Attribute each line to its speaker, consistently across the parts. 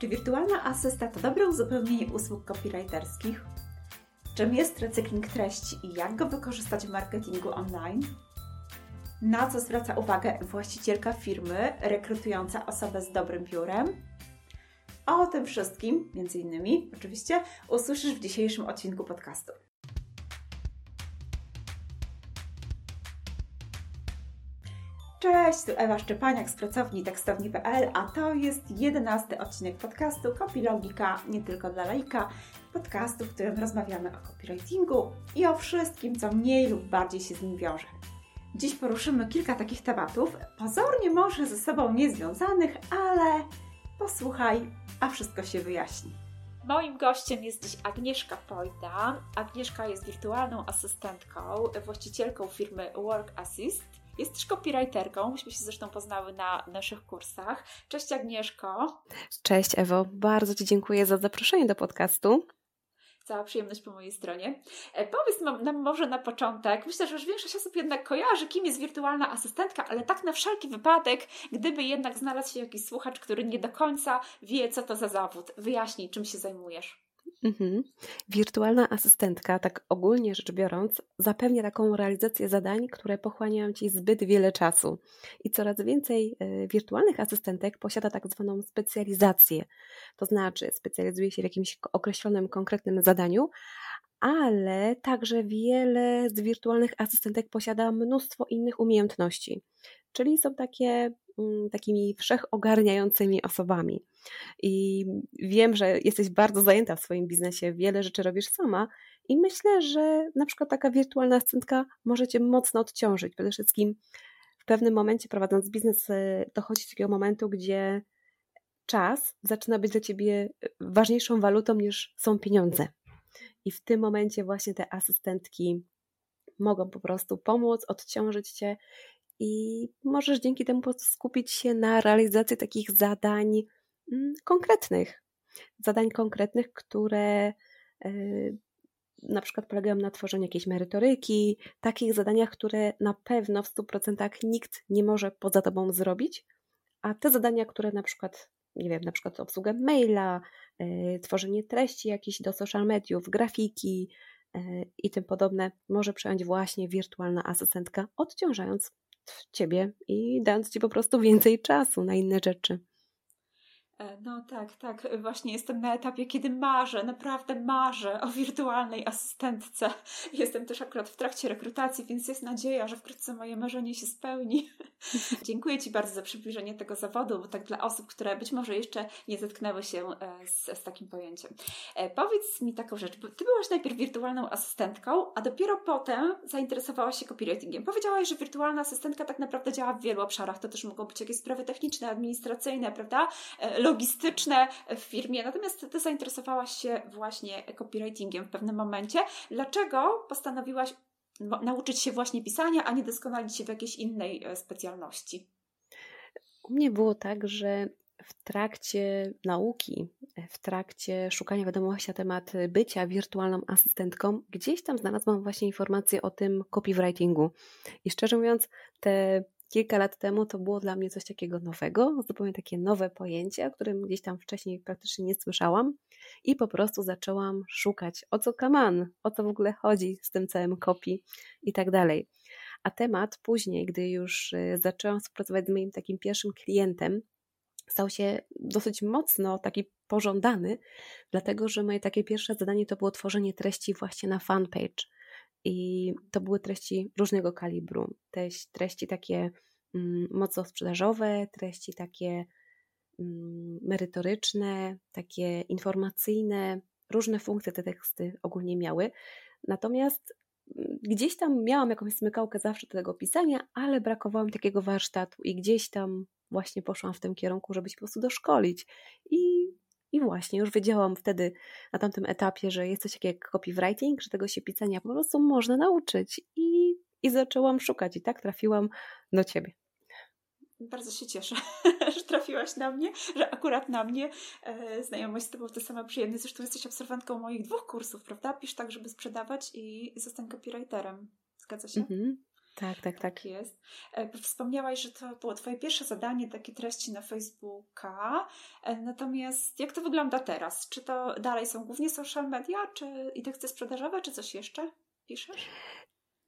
Speaker 1: Czy wirtualna asysta to dobre uzupełnienie usług copywriterskich? Czym jest recykling treści i jak go wykorzystać w marketingu online? Na co zwraca uwagę właścicielka firmy rekrutująca osobę z dobrym biurem? O tym wszystkim, między innymi, oczywiście, usłyszysz w dzisiejszym odcinku podcastu. Cześć, tu Ewa Szczepaniak z pracowni tekstowni.pl, a to jest jedenasty odcinek podcastu Copylogika, nie tylko dla laika, podcastu, w którym rozmawiamy o copywritingu i o wszystkim, co mniej lub bardziej się z nim wiąże. Dziś poruszymy kilka takich tematów, pozornie może ze sobą niezwiązanych, ale posłuchaj, a wszystko się wyjaśni. Moim gościem jest dziś Agnieszka Pojda. Agnieszka jest wirtualną asystentką, właścicielką firmy Work Assist jest też copywriterką, myśmy się zresztą poznały na naszych kursach. Cześć Agnieszko.
Speaker 2: Cześć Ewo, bardzo Ci dziękuję za zaproszenie do podcastu.
Speaker 1: Cała przyjemność po mojej stronie. E, powiedz nam może na początek, myślę, że już większość osób jednak kojarzy, kim jest wirtualna asystentka, ale tak na wszelki wypadek, gdyby jednak znalazł się jakiś słuchacz, który nie do końca wie, co to za zawód, wyjaśnij, czym się zajmujesz.
Speaker 2: Mhm. Wirtualna asystentka, tak ogólnie rzecz biorąc, zapewnia taką realizację zadań, które pochłaniają Ci zbyt wiele czasu. I coraz więcej e, wirtualnych asystentek posiada tak zwaną specjalizację. To znaczy, specjalizuje się w jakimś określonym, konkretnym zadaniu, ale także wiele z wirtualnych asystentek posiada mnóstwo innych umiejętności. Czyli są takie Mm, takimi wszechogarniającymi osobami. I wiem, że jesteś bardzo zajęta w swoim biznesie, wiele rzeczy robisz sama i myślę, że na przykład taka wirtualna asystentka może Cię mocno odciążyć. Przede wszystkim w pewnym momencie prowadząc biznes e, dochodzi do takiego momentu, gdzie czas zaczyna być dla Ciebie e, ważniejszą walutą niż są pieniądze. I w tym momencie właśnie te asystentki mogą po prostu pomóc, odciążyć Cię i możesz dzięki temu skupić się na realizacji takich zadań konkretnych. Zadań konkretnych, które e, na przykład polegają na tworzeniu jakiejś merytoryki, takich zadaniach, które na pewno w 100% nikt nie może poza tobą zrobić, a te zadania, które na przykład, nie wiem, na przykład obsługę maila, e, tworzenie treści jakichś do social mediów, grafiki e, i tym podobne, może przejąć właśnie wirtualna asystentka, odciążając ciebie i dając ci po prostu więcej czasu na inne rzeczy.
Speaker 1: E, no tak, tak. Właśnie jestem na etapie, kiedy marzę, naprawdę marzę o wirtualnej asystentce. Jestem też akurat w trakcie rekrutacji, więc jest nadzieja, że wkrótce moje marzenie się spełni. Dziękuję Ci bardzo za przybliżenie tego zawodu, bo tak dla osób, które być może jeszcze nie zetknęły się e, z, z takim pojęciem. E, powiedz mi taką rzecz, bo Ty byłaś najpierw wirtualną asystentką, a dopiero potem zainteresowałaś się copywritingiem. Powiedziałaś, że wirtualna asystentka tak naprawdę działa w wielu obszarach. To też mogą być jakieś sprawy techniczne, administracyjne, prawda? Logistyczne w firmie, natomiast Ty zainteresowałaś się właśnie copywritingiem w pewnym momencie. Dlaczego postanowiłaś nauczyć się właśnie pisania, a nie doskonalić się w jakiejś innej e, specjalności?
Speaker 2: U mnie było tak, że w trakcie nauki, w trakcie szukania wiadomości na temat bycia wirtualną asystentką, gdzieś tam znalazłam właśnie informacje o tym copywritingu. I szczerze mówiąc, te kilka lat temu to było dla mnie coś takiego nowego, zupełnie takie nowe pojęcie, o którym gdzieś tam wcześniej praktycznie nie słyszałam i po prostu zaczęłam szukać, o co kaman, o co w ogóle chodzi z tym całym kopii i tak dalej. A temat później, gdy już y, zaczęłam współpracować z moim takim pierwszym klientem, stał się dosyć mocno taki pożądany, dlatego że moje takie pierwsze zadanie to było tworzenie treści właśnie na fanpage. I to były treści różnego kalibru. Treści takie mm, mocno sprzedażowe, treści takie mm, merytoryczne, takie informacyjne. Różne funkcje te teksty ogólnie miały. Natomiast mm, gdzieś tam miałam jakąś smykałkę zawsze do tego pisania, ale brakowało mi takiego warsztatu i gdzieś tam właśnie poszłam w tym kierunku, żeby się po prostu doszkolić. I i właśnie, już wiedziałam wtedy na tamtym etapie, że jest coś takiego jak copywriting, że tego się pisania po prostu można nauczyć. I, i zaczęłam szukać, i tak trafiłam do ciebie.
Speaker 1: Bardzo się cieszę, że trafiłaś na mnie, że akurat na mnie e, znajomość z Tobą to sama przyjemność. Zresztą jesteś absolwentką moich dwóch kursów, prawda? Pisz tak, żeby sprzedawać i zostań copywriterem. Zgadza się? Mhm.
Speaker 2: Tak, tak, tak. tak
Speaker 1: jest. E, wspomniałaś, że to było Twoje pierwsze zadanie, takie treści na Facebooka. E, natomiast jak to wygląda teraz? Czy to dalej są głównie social media, czy i teksty sprzedażowe, czy coś jeszcze piszesz?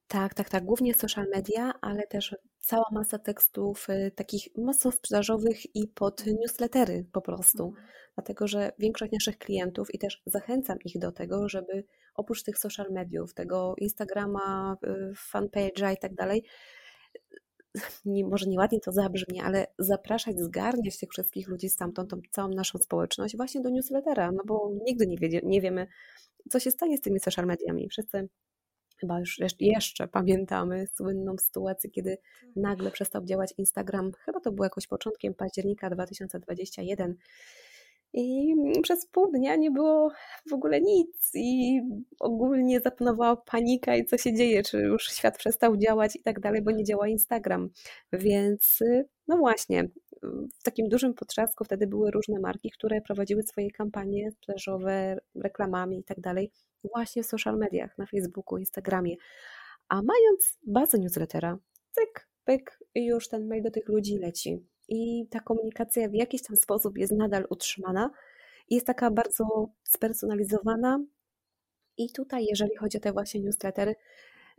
Speaker 2: Tak, tak, tak. Głównie social media, ale też cała masa tekstów y, takich mocno sprzedażowych i pod newslettery po prostu. Mhm. Dlatego, że większość naszych klientów i też zachęcam ich do tego, żeby oprócz tych social mediów, tego Instagrama, y, fanpage'a i tak dalej, nie, może nieładnie to zabrzmi, ale zapraszać, zgarniać tych wszystkich ludzi stamtąd, tą całą naszą społeczność właśnie do newslettera, no bo nigdy nie, wie, nie wiemy, co się stanie z tymi social mediami. Wszyscy chyba już jeszcze pamiętamy słynną sytuację, kiedy tak. nagle przestał działać Instagram. Chyba to było jakoś początkiem października 2021. I przez pół dnia nie było w ogóle nic, i ogólnie zapanowała panika, i co się dzieje, czy już świat przestał działać i tak dalej, bo nie działa Instagram. Więc, no właśnie, w takim dużym potrzasku wtedy były różne marki, które prowadziły swoje kampanie sprzedażowe, reklamami i tak dalej właśnie w social mediach, na Facebooku, Instagramie. A mając bazę newslettera, cyk, pyk już ten mail do tych ludzi leci. I ta komunikacja w jakiś tam sposób jest nadal utrzymana jest taka bardzo spersonalizowana. I tutaj, jeżeli chodzi o te właśnie newslettery,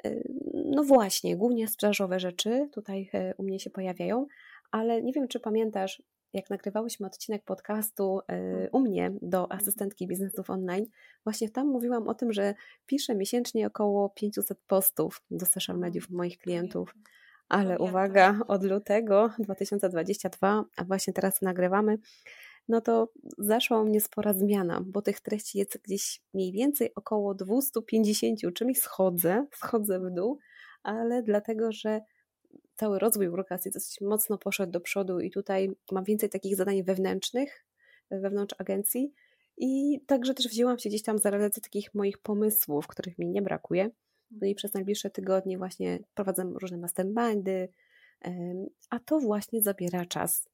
Speaker 2: y, no właśnie, głównie sprzedażowe rzeczy tutaj y, u mnie się pojawiają, ale nie wiem, czy pamiętasz, jak nagrywałyśmy odcinek podcastu y, u mnie do mhm. asystentki biznesów online, właśnie tam mówiłam o tym, że piszę miesięcznie około 500 postów do social mediów moich klientów. Ale uwaga, od lutego 2022, a właśnie teraz nagrywamy, no to zaszła u mnie spora zmiana, bo tych treści jest gdzieś mniej więcej około 250, czyli schodzę, schodzę w dół, ale dlatego, że cały rozwój biurokracji dosyć mocno poszedł do przodu i tutaj mam więcej takich zadań wewnętrznych, wewnątrz agencji i także też wzięłam się gdzieś tam za realizację takich moich pomysłów, których mi nie brakuje. No i przez najbliższe tygodnie właśnie prowadzę różne mastermindy, a to właśnie zabiera czas.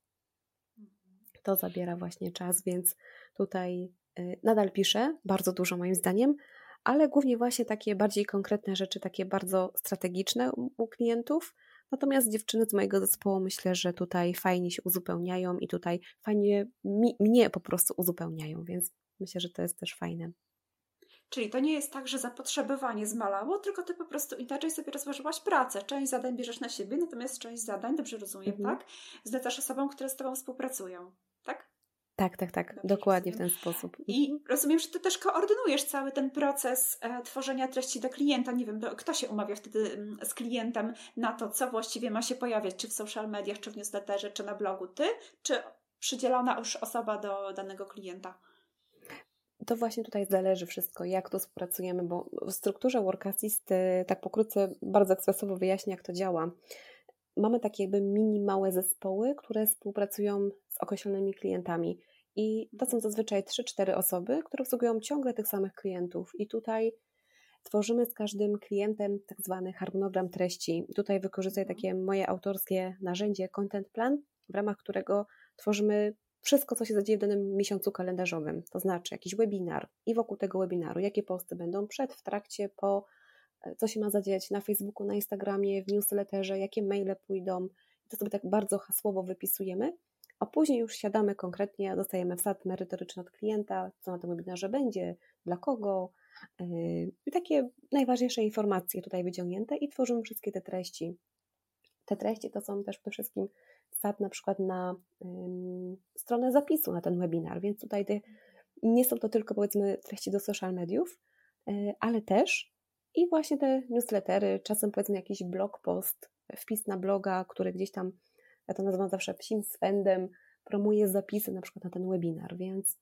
Speaker 2: To zabiera właśnie czas, więc tutaj y, nadal piszę, bardzo dużo moim zdaniem, ale głównie właśnie takie bardziej konkretne rzeczy, takie bardzo strategiczne u klientów, Natomiast dziewczyny z mojego zespołu myślę, że tutaj fajnie się uzupełniają i tutaj fajnie mi, mnie po prostu uzupełniają, więc myślę, że to jest też fajne.
Speaker 1: Czyli to nie jest tak, że zapotrzebowanie zmalało, tylko ty po prostu inaczej sobie rozłożyłaś pracę. Część zadań bierzesz na siebie, natomiast część zadań, dobrze rozumiem, mhm. tak? Zlecasz osobom, które z tobą współpracują, tak?
Speaker 2: Tak, tak, tak, Dobrze dokładnie rozumiem. w ten sposób.
Speaker 1: I mhm. rozumiem, że ty też koordynujesz cały ten proces e, tworzenia treści do klienta. Nie wiem, kto się umawia wtedy mm, z klientem na to, co właściwie ma się pojawiać, czy w social mediach, czy w newsletterze, czy na blogu. Ty, czy przydzielona już osoba do danego klienta?
Speaker 2: To właśnie tutaj zależy wszystko, jak to współpracujemy, bo w strukturze Work Assist, e, tak pokrótce, bardzo ekspresowo wyjaśnię, jak to działa. Mamy takie jakby mini małe zespoły, które współpracują z określonymi klientami. I to są zazwyczaj 3-4 osoby, które obsługują ciągle tych samych klientów. I tutaj tworzymy z każdym klientem tak zwany harmonogram treści. Tutaj wykorzystuję mhm. takie moje autorskie narzędzie Content Plan, w ramach którego tworzymy wszystko, co się zadzieje w danym miesiącu kalendarzowym. To znaczy jakiś webinar i wokół tego webinaru, jakie posty będą przed, w trakcie, po, e, co się ma zadziać na Facebooku, na Instagramie, w newsletterze, jakie maile pójdą. To sobie tak bardzo hasłowo wypisujemy a później już siadamy konkretnie, dostajemy wsad merytoryczny od klienta, co na tym webinarze będzie, dla kogo yy, i takie najważniejsze informacje tutaj wyciągnięte i tworzymy wszystkie te treści. Te treści to są też przede wszystkim wsad na przykład na stronę zapisu na ten webinar, więc tutaj nie są to tylko powiedzmy treści do social mediów, yy, ale też i właśnie te newslettery, czasem powiedzmy jakiś blog post, wpis na bloga, który gdzieś tam ja to nazywam zawsze psim swędem, promuję zapisy na przykład na ten webinar, więc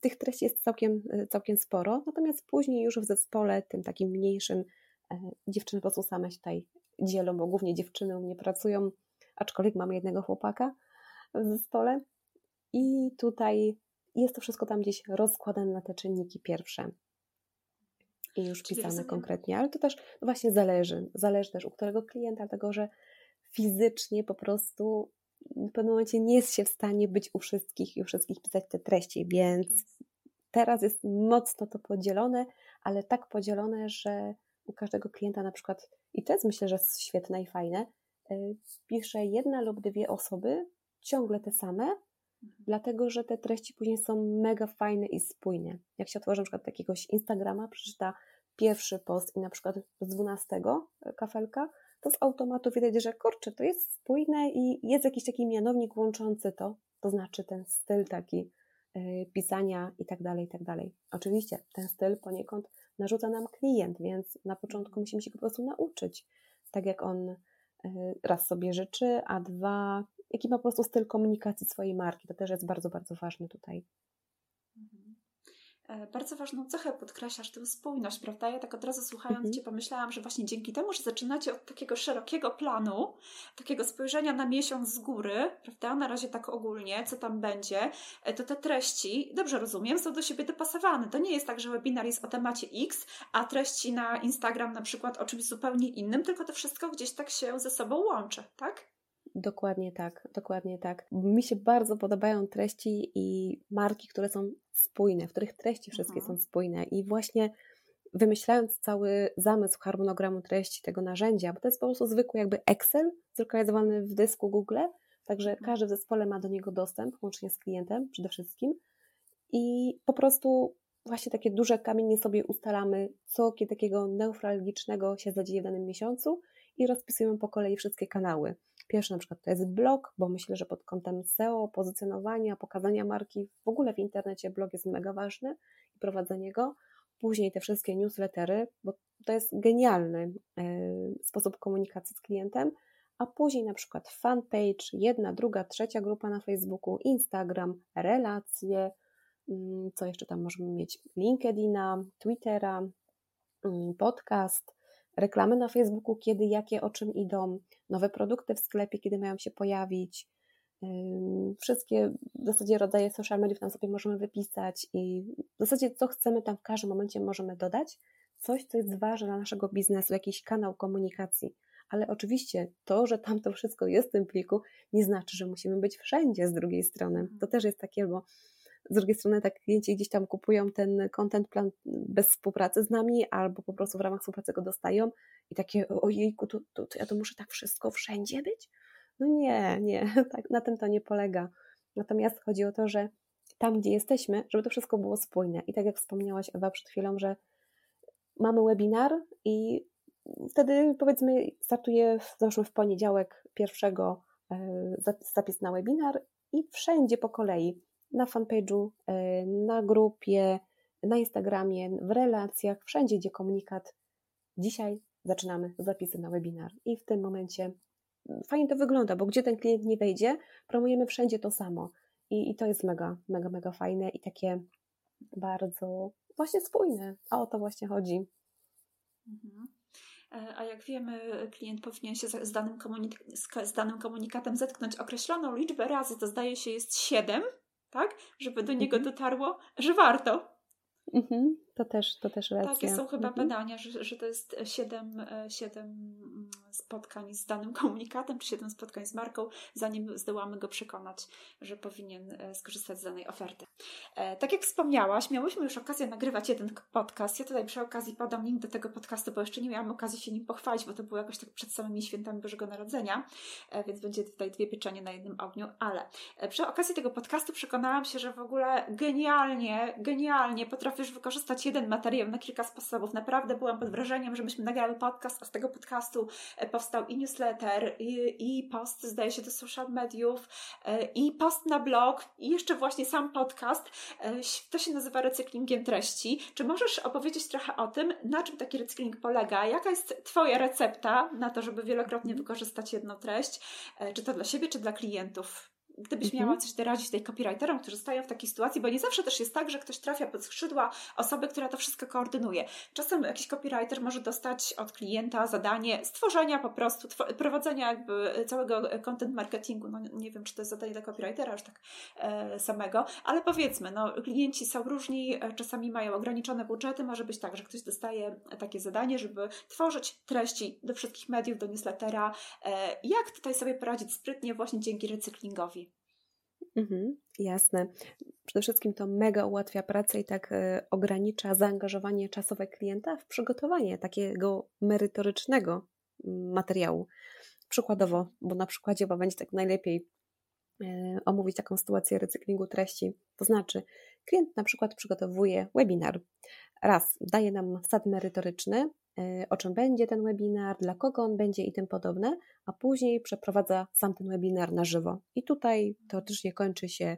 Speaker 2: tych treści jest całkiem, e, całkiem sporo, natomiast później już w zespole, tym takim mniejszym, e, dziewczyny po prostu same się tutaj dzielą, bo głównie dziewczyny u mnie pracują, aczkolwiek mamy jednego chłopaka w zespole. I tutaj jest to wszystko tam gdzieś rozkładane na te czynniki pierwsze. I już pisane konkretnie, ale to też no właśnie zależy, zależy też u którego klienta, dlatego że fizycznie po prostu w pewnym momencie nie jest się w stanie być u wszystkich i u wszystkich pisać te treści, więc teraz jest mocno to podzielone, ale tak podzielone, że u każdego klienta na przykład, i to jest myślę, że świetne i fajne, pisze jedna lub dwie osoby, ciągle te same, mhm. dlatego że te treści później są mega fajne i spójne. Jak się otworzy na przykład jakiegoś Instagrama, przeczyta pierwszy post i na przykład z 12 e, kafelka, to z automatu widać, że kurczę, to jest spójne i jest jakiś taki mianownik łączący to, to znaczy ten styl taki yy, pisania i tak dalej, i tak dalej. Oczywiście ten styl poniekąd narzuca nam klient, więc na początku musimy się go po prostu nauczyć, tak jak on raz sobie życzy, a dwa, jaki ma po prostu styl komunikacji swojej marki. To też jest bardzo, bardzo ważne tutaj.
Speaker 1: E, bardzo ważną cechę podkreślasz, tę spójność, prawda? Ja tak od razu słuchając mhm. Cię pomyślałam, że właśnie dzięki temu, że zaczynacie od takiego szerokiego planu, takiego spojrzenia na miesiąc z góry, prawda? Na razie tak ogólnie, co tam będzie, e, to te treści, dobrze rozumiem, są do siebie dopasowane. To nie jest tak, że webinar jest o temacie X, a treści na Instagram na przykład o czymś zupełnie innym, tylko to wszystko gdzieś tak się ze sobą łączy, tak?
Speaker 2: Dokładnie tak, dokładnie tak. Mi się bardzo podobają treści i marki, które są spójne, w których treści wszystkie Aha. Mhm. są spójne i właśnie wymyślając cały zamysł harmonogramu treści tego narzędzia, bo to jest po prostu zwykły jakby Excel zlokalizowany w dysku Google, także mhm. każdy w zespole ma do niego dostęp, łącznie z klientem przede wszystkim i po prostu właśnie takie duże kamienie sobie ustalamy, co takiego neuralgicznego się zadzieje w danym miesiącu i rozpisujemy po kolei wszystkie kanały. Pierwszy na przykład to jest blog, bo myślę, że pod kątem SEO, pozycjonowania, pokazania marki, w ogóle w internecie blog jest mega ważny i prowadzenie go. Później te wszystkie newslettery, bo to jest genialny e, sposób komunikacji z klientem, a później na przykład fanpage, jedna, druga, trzecia grupa na Facebooku, Instagram, relacje, mm, co jeszcze tam możemy mieć? LinkedIna, Twittera, mm, podcast, reklamy na Facebooku, kiedy, jakie, o czym idą, nowe produkty w sklepie, kiedy mają się pojawić. Wszystkie w zasadzie rodzaje social mediów tam sobie możemy wypisać i w zasadzie co chcemy tam w każdym momencie możemy dodać. Coś, co jest ważne dla naszego biznesu, jakiś kanał komunikacji. Ale oczywiście to, że tam to wszystko jest w tym pliku, nie znaczy, że musimy być wszędzie z drugiej strony. To też jest takie, bo z drugiej strony tak klienci gdzieś tam kupują ten content plan bez współpracy z nami, albo po prostu w ramach współpracy go dostają i takie ojejku, to, to, to ja to muszę tak wszystko wszędzie być? No nie, nie, tak, na tym to nie polega. Natomiast chodzi o to, że tam, gdzie jesteśmy, żeby to wszystko było spójne. I tak jak wspomniałaś Ewa przed chwilą, że mamy webinar i wtedy powiedzmy startuje, załóżmy w poniedziałek pierwszego e, zapis na webinar i wszędzie po kolei na fanpage'u, e, na grupie, na Instagramie, w relacjach, wszędzie, gdzie komunikat. Dzisiaj zaczynamy zapisy na webinar i w tym momencie mm, fajnie to wygląda, bo gdzie ten klient nie wejdzie, promujemy wszędzie to samo. I, i to jest mega, mega, mega fajne i takie bardzo właśnie spójne. A o to właśnie chodzi.
Speaker 1: Mhm. E, a jak wiemy, klient powinien się z danym, z danym komunikatem zetknąć określoną liczbę razy, to zdaje się jest 7, tak? Żeby do niego mhm. dotarło, że warto.
Speaker 2: Mhm. To też, to też racja.
Speaker 1: Takie są chyba mhm. badania, że, że to jest 7, 7 mm, spotkań z danym komunikatem, czy 7 spotkań z marką, zanim zdołamy go przekonać, że powinien e, skorzystać z danej oferty. E, tak jak wspomniałaś, miałyśmy już okazję nagrywać jeden podcast. Ja tutaj przy okazji podam link do tego podcastu, bo jeszcze nie miałam okazji się nim pochwalić, bo to było jakoś tak przed samymi świętami Bożego Narodzenia, e, więc będzie tutaj dwie pieczenie na jednym ogniu, ale przy okazji tego podcastu przekonałam się, że w ogóle genialnie, genialnie potrafisz wykorzystać jeden materiał na kilka sposobów. Naprawdę byłam pod wrażeniem, że myśmy nagrali podcast, a z tego podcastu e, powstał i newsletter, i, i post, zdaje się, do social mediów, e, i post na blog, i jeszcze właśnie sam podcast. E, to się nazywa recyklingiem treści. Czy możesz opowiedzieć trochę o tym, na czym taki recykling polega? Jaka jest Twoja recepta na to, żeby wielokrotnie wykorzystać jedną treść? Czy to dla siebie, czy dla klientów? Gdybyś miała mhm. coś doradzić tej copywriterom, którzy stają w takiej sytuacji, bo nie zawsze też jest tak, że ktoś trafia pod skrzydła osoby, która to wszystko koordynuje. Czasem jakiś copywriter może dostać od klienta zadanie stworzenia po prostu, prowadzenia jakby całego content marketingu. No nie wiem, czy to jest zadanie dla copywritera już tak e, samego, ale powiedzmy, no klienci są różni, e, czasami mają ograniczone budżety, może być tak, że ktoś dostaje takie zadanie, żeby tworzyć treści do wszystkich mediów, do newslettera. E, jak tutaj sobie poradzić sprytnie właśnie dzięki recyklingowi?
Speaker 2: Mhm, jasne. Przede wszystkim to mega ułatwia pracę i tak e, ogranicza zaangażowanie czasowe klienta w przygotowanie takiego merytorycznego mm, materiału. Przykładowo, bo na przykładzie chyba będzie tak najlepiej e, omówić taką sytuację recyklingu treści. To znaczy, klient na przykład przygotowuje webinar. Raz daje nam sad merytoryczny, o czym będzie ten webinar, dla kogo on będzie i tym podobne, a później przeprowadza sam ten webinar na żywo. I tutaj teoretycznie kończy się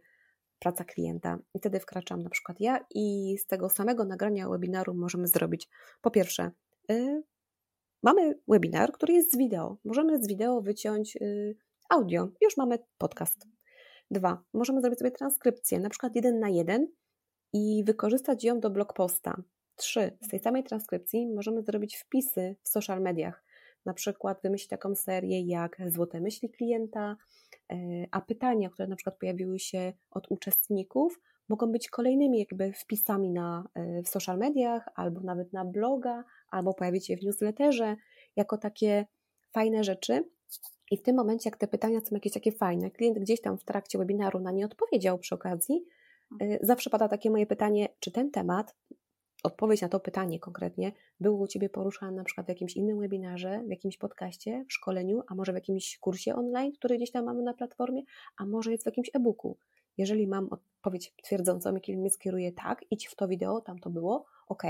Speaker 2: praca klienta. I wtedy wkraczam na przykład ja i z tego samego nagrania webinaru możemy zrobić po pierwsze yy, mamy webinar, który jest z wideo. Możemy z wideo wyciąć yy, audio. Już mamy podcast. Dwa, możemy zrobić sobie transkrypcję, na przykład jeden na jeden i wykorzystać ją do blog posta. Trzy, z tej samej transkrypcji możemy zrobić wpisy w social mediach. Na przykład wymyślić taką serię jak Złote myśli klienta, e, a pytania, które na przykład pojawiły się od uczestników, mogą być kolejnymi jakby wpisami na, e, w social mediach, albo nawet na bloga, albo pojawić się w newsletterze, jako takie fajne rzeczy. I w tym momencie, jak te pytania są jakieś takie fajne, klient gdzieś tam w trakcie webinaru na nie odpowiedział przy okazji, e, zawsze pada takie moje pytanie, czy ten temat odpowiedź na to pytanie konkretnie było u Ciebie poruszane na przykład w jakimś innym webinarze, w jakimś podcaście, w szkoleniu, a może w jakimś kursie online, który gdzieś tam mamy na platformie, a może jest w jakimś e-booku. Jeżeli mam odpowiedź twierdzącą, jaki mnie skieruje tak, idź w to wideo, tam to było, ok,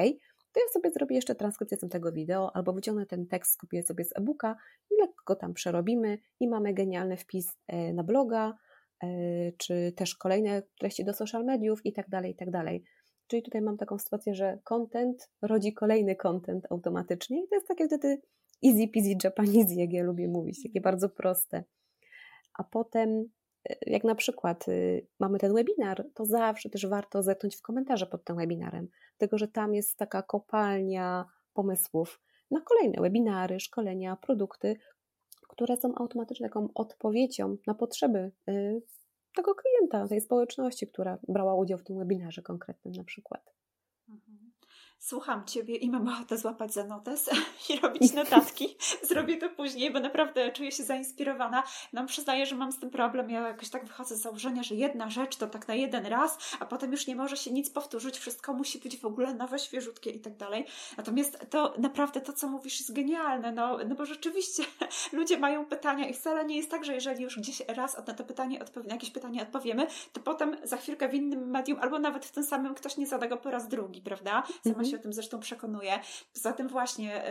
Speaker 2: to ja sobie zrobię jeszcze transkrypcję tego wideo, albo wyciągnę ten tekst, skupię sobie z e-booka i lekko tam przerobimy i mamy genialny wpis e, na bloga, e, czy też kolejne treści do social mediów i tak dalej, i tak dalej. Czyli tutaj mam taką sytuację, że content rodzi kolejny content automatycznie i to jest takie wtedy easy peasy Japanese, jak ja lubię mówić, takie bardzo proste. A potem, e, jak na przykład y, mamy ten webinar, to zawsze też warto zerknąć w komentarze pod tym webinarem, dlatego że tam jest taka kopalnia pomysłów na kolejne webinary, szkolenia, produkty, które są automatycznie taką odpowiedzią na potrzeby y, tego klienta, tej społeczności, która brała udział w tym webinarze konkretnym na przykład.
Speaker 1: Słucham Ciebie i mam ochotę złapać za notes i robić notatki. Zrobię to później, bo naprawdę czuję się zainspirowana. No przyznaję, że mam z tym problem. Ja jakoś tak wychodzę z założenia, że jedna rzecz to tak na jeden raz, a potem już nie może się nic powtórzyć. Wszystko musi być w ogóle nowe, świeżutkie i tak dalej. Natomiast to naprawdę to, co mówisz jest genialne, no, no bo rzeczywiście ludzie mają pytania i wcale nie jest tak, że jeżeli już gdzieś raz na to pytanie odpowie, na jakieś pytanie odpowiemy, to potem za chwilkę w innym medium albo nawet w tym samym ktoś nie zada go po raz drugi, prawda? Sama -hmm. się o tym zresztą przekonuję. Poza tym właśnie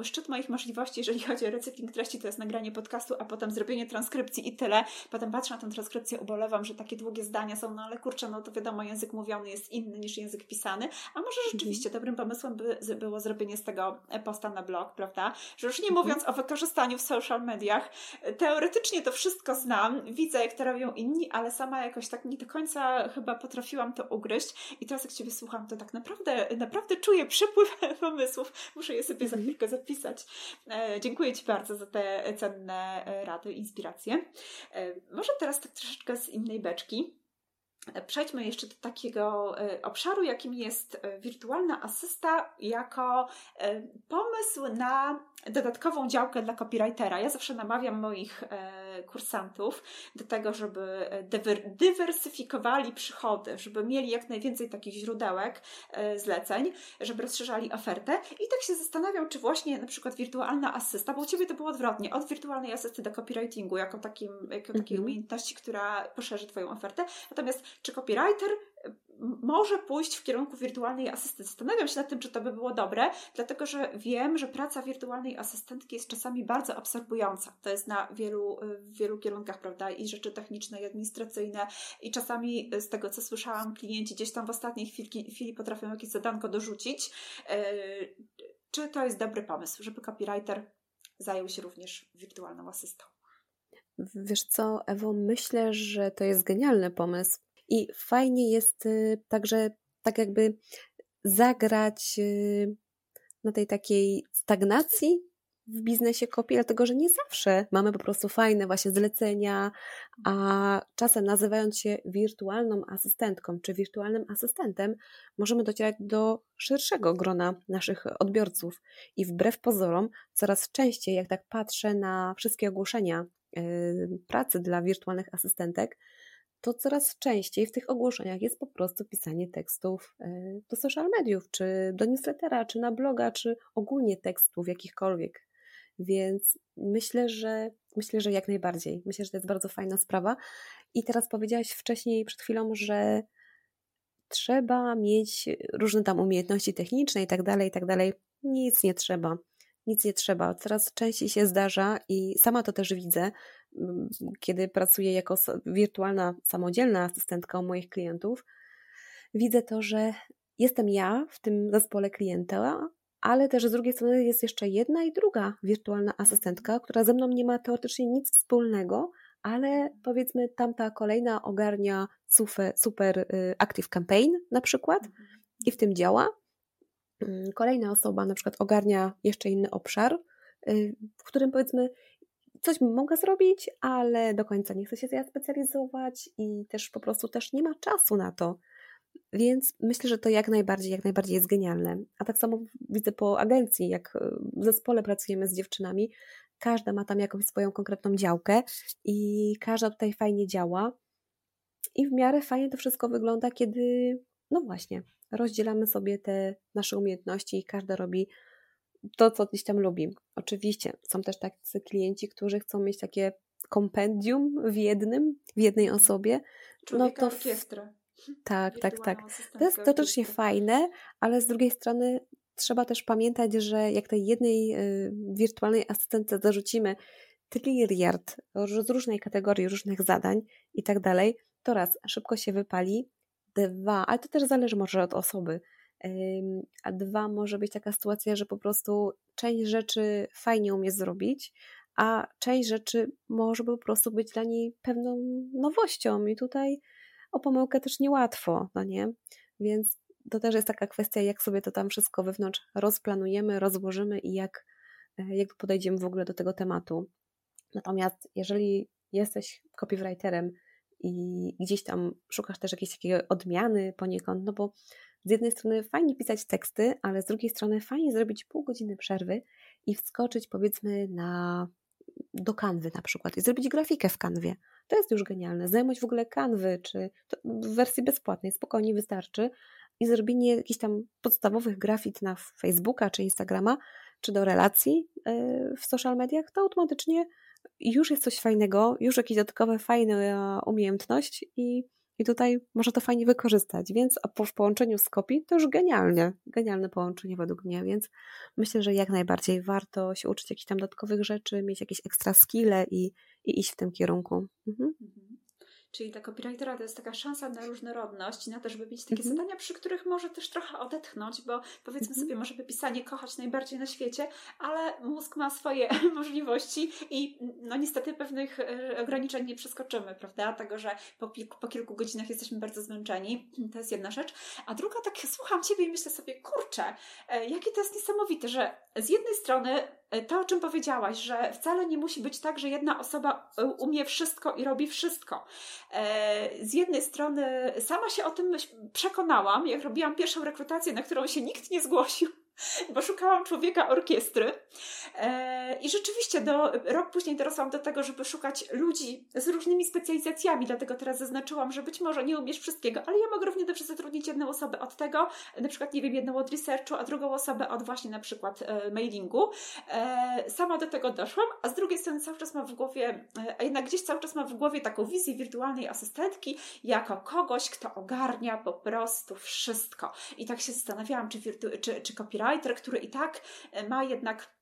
Speaker 1: y, szczyt moich możliwości, jeżeli chodzi o recykling treści, to jest nagranie podcastu, a potem zrobienie transkrypcji i tyle. Potem patrzę na tę transkrypcję, ubolewam, że takie długie zdania są, no ale kurczę, no to wiadomo, język mówiony jest inny niż język pisany, a może mhm. rzeczywiście mhm. dobrym pomysłem by było zrobienie z tego posta na blog, prawda? Że już nie mhm. mówiąc o wykorzystaniu w social mediach, teoretycznie to wszystko znam, widzę jak to robią inni, ale sama jakoś tak nie do końca chyba potrafiłam to ugryźć i teraz jak Ciebie słucham, to tak naprawdę, naprawdę czuję przypływ pomysłów. Muszę je sobie za chwilkę zapisać. E, dziękuję Ci bardzo za te cenne e, rady, inspiracje. E, może teraz tak troszeczkę z innej beczki. Przejdźmy jeszcze do takiego obszaru, jakim jest wirtualna asysta jako pomysł na dodatkową działkę dla copywritera. Ja zawsze namawiam moich e, kursantów do tego, żeby e, dywer dywersyfikowali przychody, żeby mieli jak najwięcej takich źródełek e, zleceń, żeby rozszerzali ofertę. I tak się zastanawiam, czy właśnie na przykład wirtualna asysta, bo u Ciebie to było odwrotnie, od wirtualnej asysty do copywritingu, jako, takim, jako takiej mhm. umiejętności, która poszerzy Twoją ofertę. Natomiast czy copywriter może pójść w kierunku wirtualnej asystentki. Zastanawiam się nad tym, czy to by było dobre, dlatego że wiem, że praca wirtualnej asystentki jest czasami bardzo absorbująca. To jest na wielu, wielu kierunkach, prawda? I rzeczy techniczne, i administracyjne, i czasami z tego, co słyszałam, klienci gdzieś tam w ostatniej chwili, chwili potrafią jakieś zadanko dorzucić. E, czy to jest dobry pomysł, żeby copywriter zajął się również wirtualną asystą?
Speaker 2: Wiesz co, Ewo, myślę, że to jest genialny pomysł i fajnie jest y, także tak jakby zagrać y, na tej takiej stagnacji w biznesie kopii, dlatego że nie zawsze mamy po prostu fajne właśnie zlecenia, a czasem nazywając się wirtualną asystentką czy wirtualnym asystentem, możemy docierać do szerszego grona naszych odbiorców. I wbrew pozorom, coraz częściej, jak tak patrzę na wszystkie ogłoszenia y, pracy dla wirtualnych asystentek, to coraz częściej w tych ogłoszeniach jest po prostu pisanie tekstów e, do social mediów, czy do newslettera, czy na bloga, czy ogólnie tekstów jakichkolwiek. Więc myślę, że myślę, że jak najbardziej. Myślę, że to jest bardzo fajna sprawa. I teraz powiedziałaś wcześniej, przed chwilą, że trzeba mieć różne tam umiejętności techniczne i tak dalej, i tak dalej. Nic nie trzeba. Nic nie trzeba. Coraz częściej się zdarza i sama to też widzę, kiedy pracuję jako wirtualna, samodzielna asystentka u moich klientów. Widzę to, że jestem ja w tym zespole klienta, ale też z drugiej strony jest jeszcze jedna i druga wirtualna asystentka, która ze mną nie ma teoretycznie nic wspólnego, ale powiedzmy tamta kolejna ogarnia super, super y, Active Campaign na przykład i w tym działa. Mm, kolejna osoba na przykład ogarnia jeszcze inny obszar, y, w którym powiedzmy coś bym mogła zrobić, ale do końca nie chce się ja specjalizować i też po prostu też nie ma czasu na to. Więc myślę, że to jak najbardziej, jak najbardziej jest genialne. A tak samo widzę po agencji, jak y, w zespole pracujemy z dziewczynami, każda ma tam jakąś swoją konkretną działkę i każda tutaj fajnie działa. I w miarę fajnie to wszystko wygląda, kiedy, no właśnie, rozdzielamy sobie te nasze umiejętności i każda robi to, co gdzieś tam lubi. Oczywiście są też tacy klienci, którzy chcą mieć takie kompendium w jednym, w jednej osobie.
Speaker 1: Człowieka no to orkiestra.
Speaker 2: Tak, tak, tak. To jest totalnie fajne, ale z drugiej strony trzeba też pamiętać, że jak tej jednej y, wirtualnej asystentce zarzucimy triliard z różnej kategorii, różnych zadań i tak dalej, to raz, szybko się wypali, dwa, ale to też zależy może od osoby, a dwa, może być taka sytuacja, że po prostu część rzeczy fajnie umie zrobić, a część rzeczy może po prostu być dla niej pewną nowością i tutaj o pomyłkę też niełatwo, no nie? Więc to też jest taka kwestia, jak sobie to tam wszystko wewnątrz rozplanujemy, rozłożymy i jak, e, jak podejdziemy w ogóle do tego tematu. Natomiast jeżeli jesteś copywriterem i gdzieś tam szukasz też jakiejś takiej odmiany poniekąd, no bo z jednej strony fajnie pisać teksty, ale z drugiej strony fajnie zrobić pół godziny przerwy i wskoczyć powiedzmy na do kanwy na przykład i zrobić grafikę w kanwie. To jest już genialne. Znajomość w ogóle kanwy, czy w wersji bezpłatnej spokojnie wystarczy, i zrobienie jakichś tam podstawowych grafik na Facebooka czy Instagrama, czy do relacji e, w social mediach, to automatycznie już jest coś fajnego, już jakieś dodatkowe, fajna umiejętność i, i tutaj można to fajnie wykorzystać, więc a po, w połączeniu z kopii to już genialnie, genialne połączenie według mnie, więc myślę, że jak najbardziej warto się uczyć jakichś tam dodatkowych rzeczy, mieć jakieś ekstra skille i, i iść w tym kierunku. Mhm.
Speaker 1: Czyli ta copywritera to jest taka szansa na różnorodność, na to, żeby mieć takie mm -hmm. zadania, przy których może też trochę odetchnąć, bo powiedzmy mm -hmm. sobie, może by pisanie kochać najbardziej na świecie, ale mózg ma swoje możliwości i no niestety pewnych e, ograniczeń nie przeskoczymy, prawda? Tego, że po, po kilku godzinach jesteśmy bardzo zmęczeni. To jest jedna rzecz. A druga, tak słucham Ciebie i myślę sobie, kurczę, e, jakie to jest niesamowite, że z jednej strony to, o czym powiedziałaś, że wcale nie musi być tak, że jedna osoba umie wszystko i robi wszystko. E, z jednej strony sama się o tym przekonałam, jak robiłam pierwszą rekrutację, na którą się nikt nie zgłosił bo szukałam człowieka orkiestry. E, I rzeczywiście do, rok później dorosłam do tego, żeby szukać ludzi z różnymi specjalizacjami, dlatego teraz zaznaczyłam, że być może nie umiesz wszystkiego, ale ja mogę równie dobrze zatrudnić jedną osobę od tego, na przykład, nie wiem, jedną od researchu, a drugą osobę od właśnie na przykład e, mailingu. E, sama do tego doszłam, a z drugiej strony cały czas mam w głowie, a jednak gdzieś cały czas mam w głowie taką wizję wirtualnej asystentki jako kogoś, kto ogarnia po prostu wszystko. I tak się zastanawiałam, czy, wirtu- czy, czy copywriter, który i tak e, ma jednak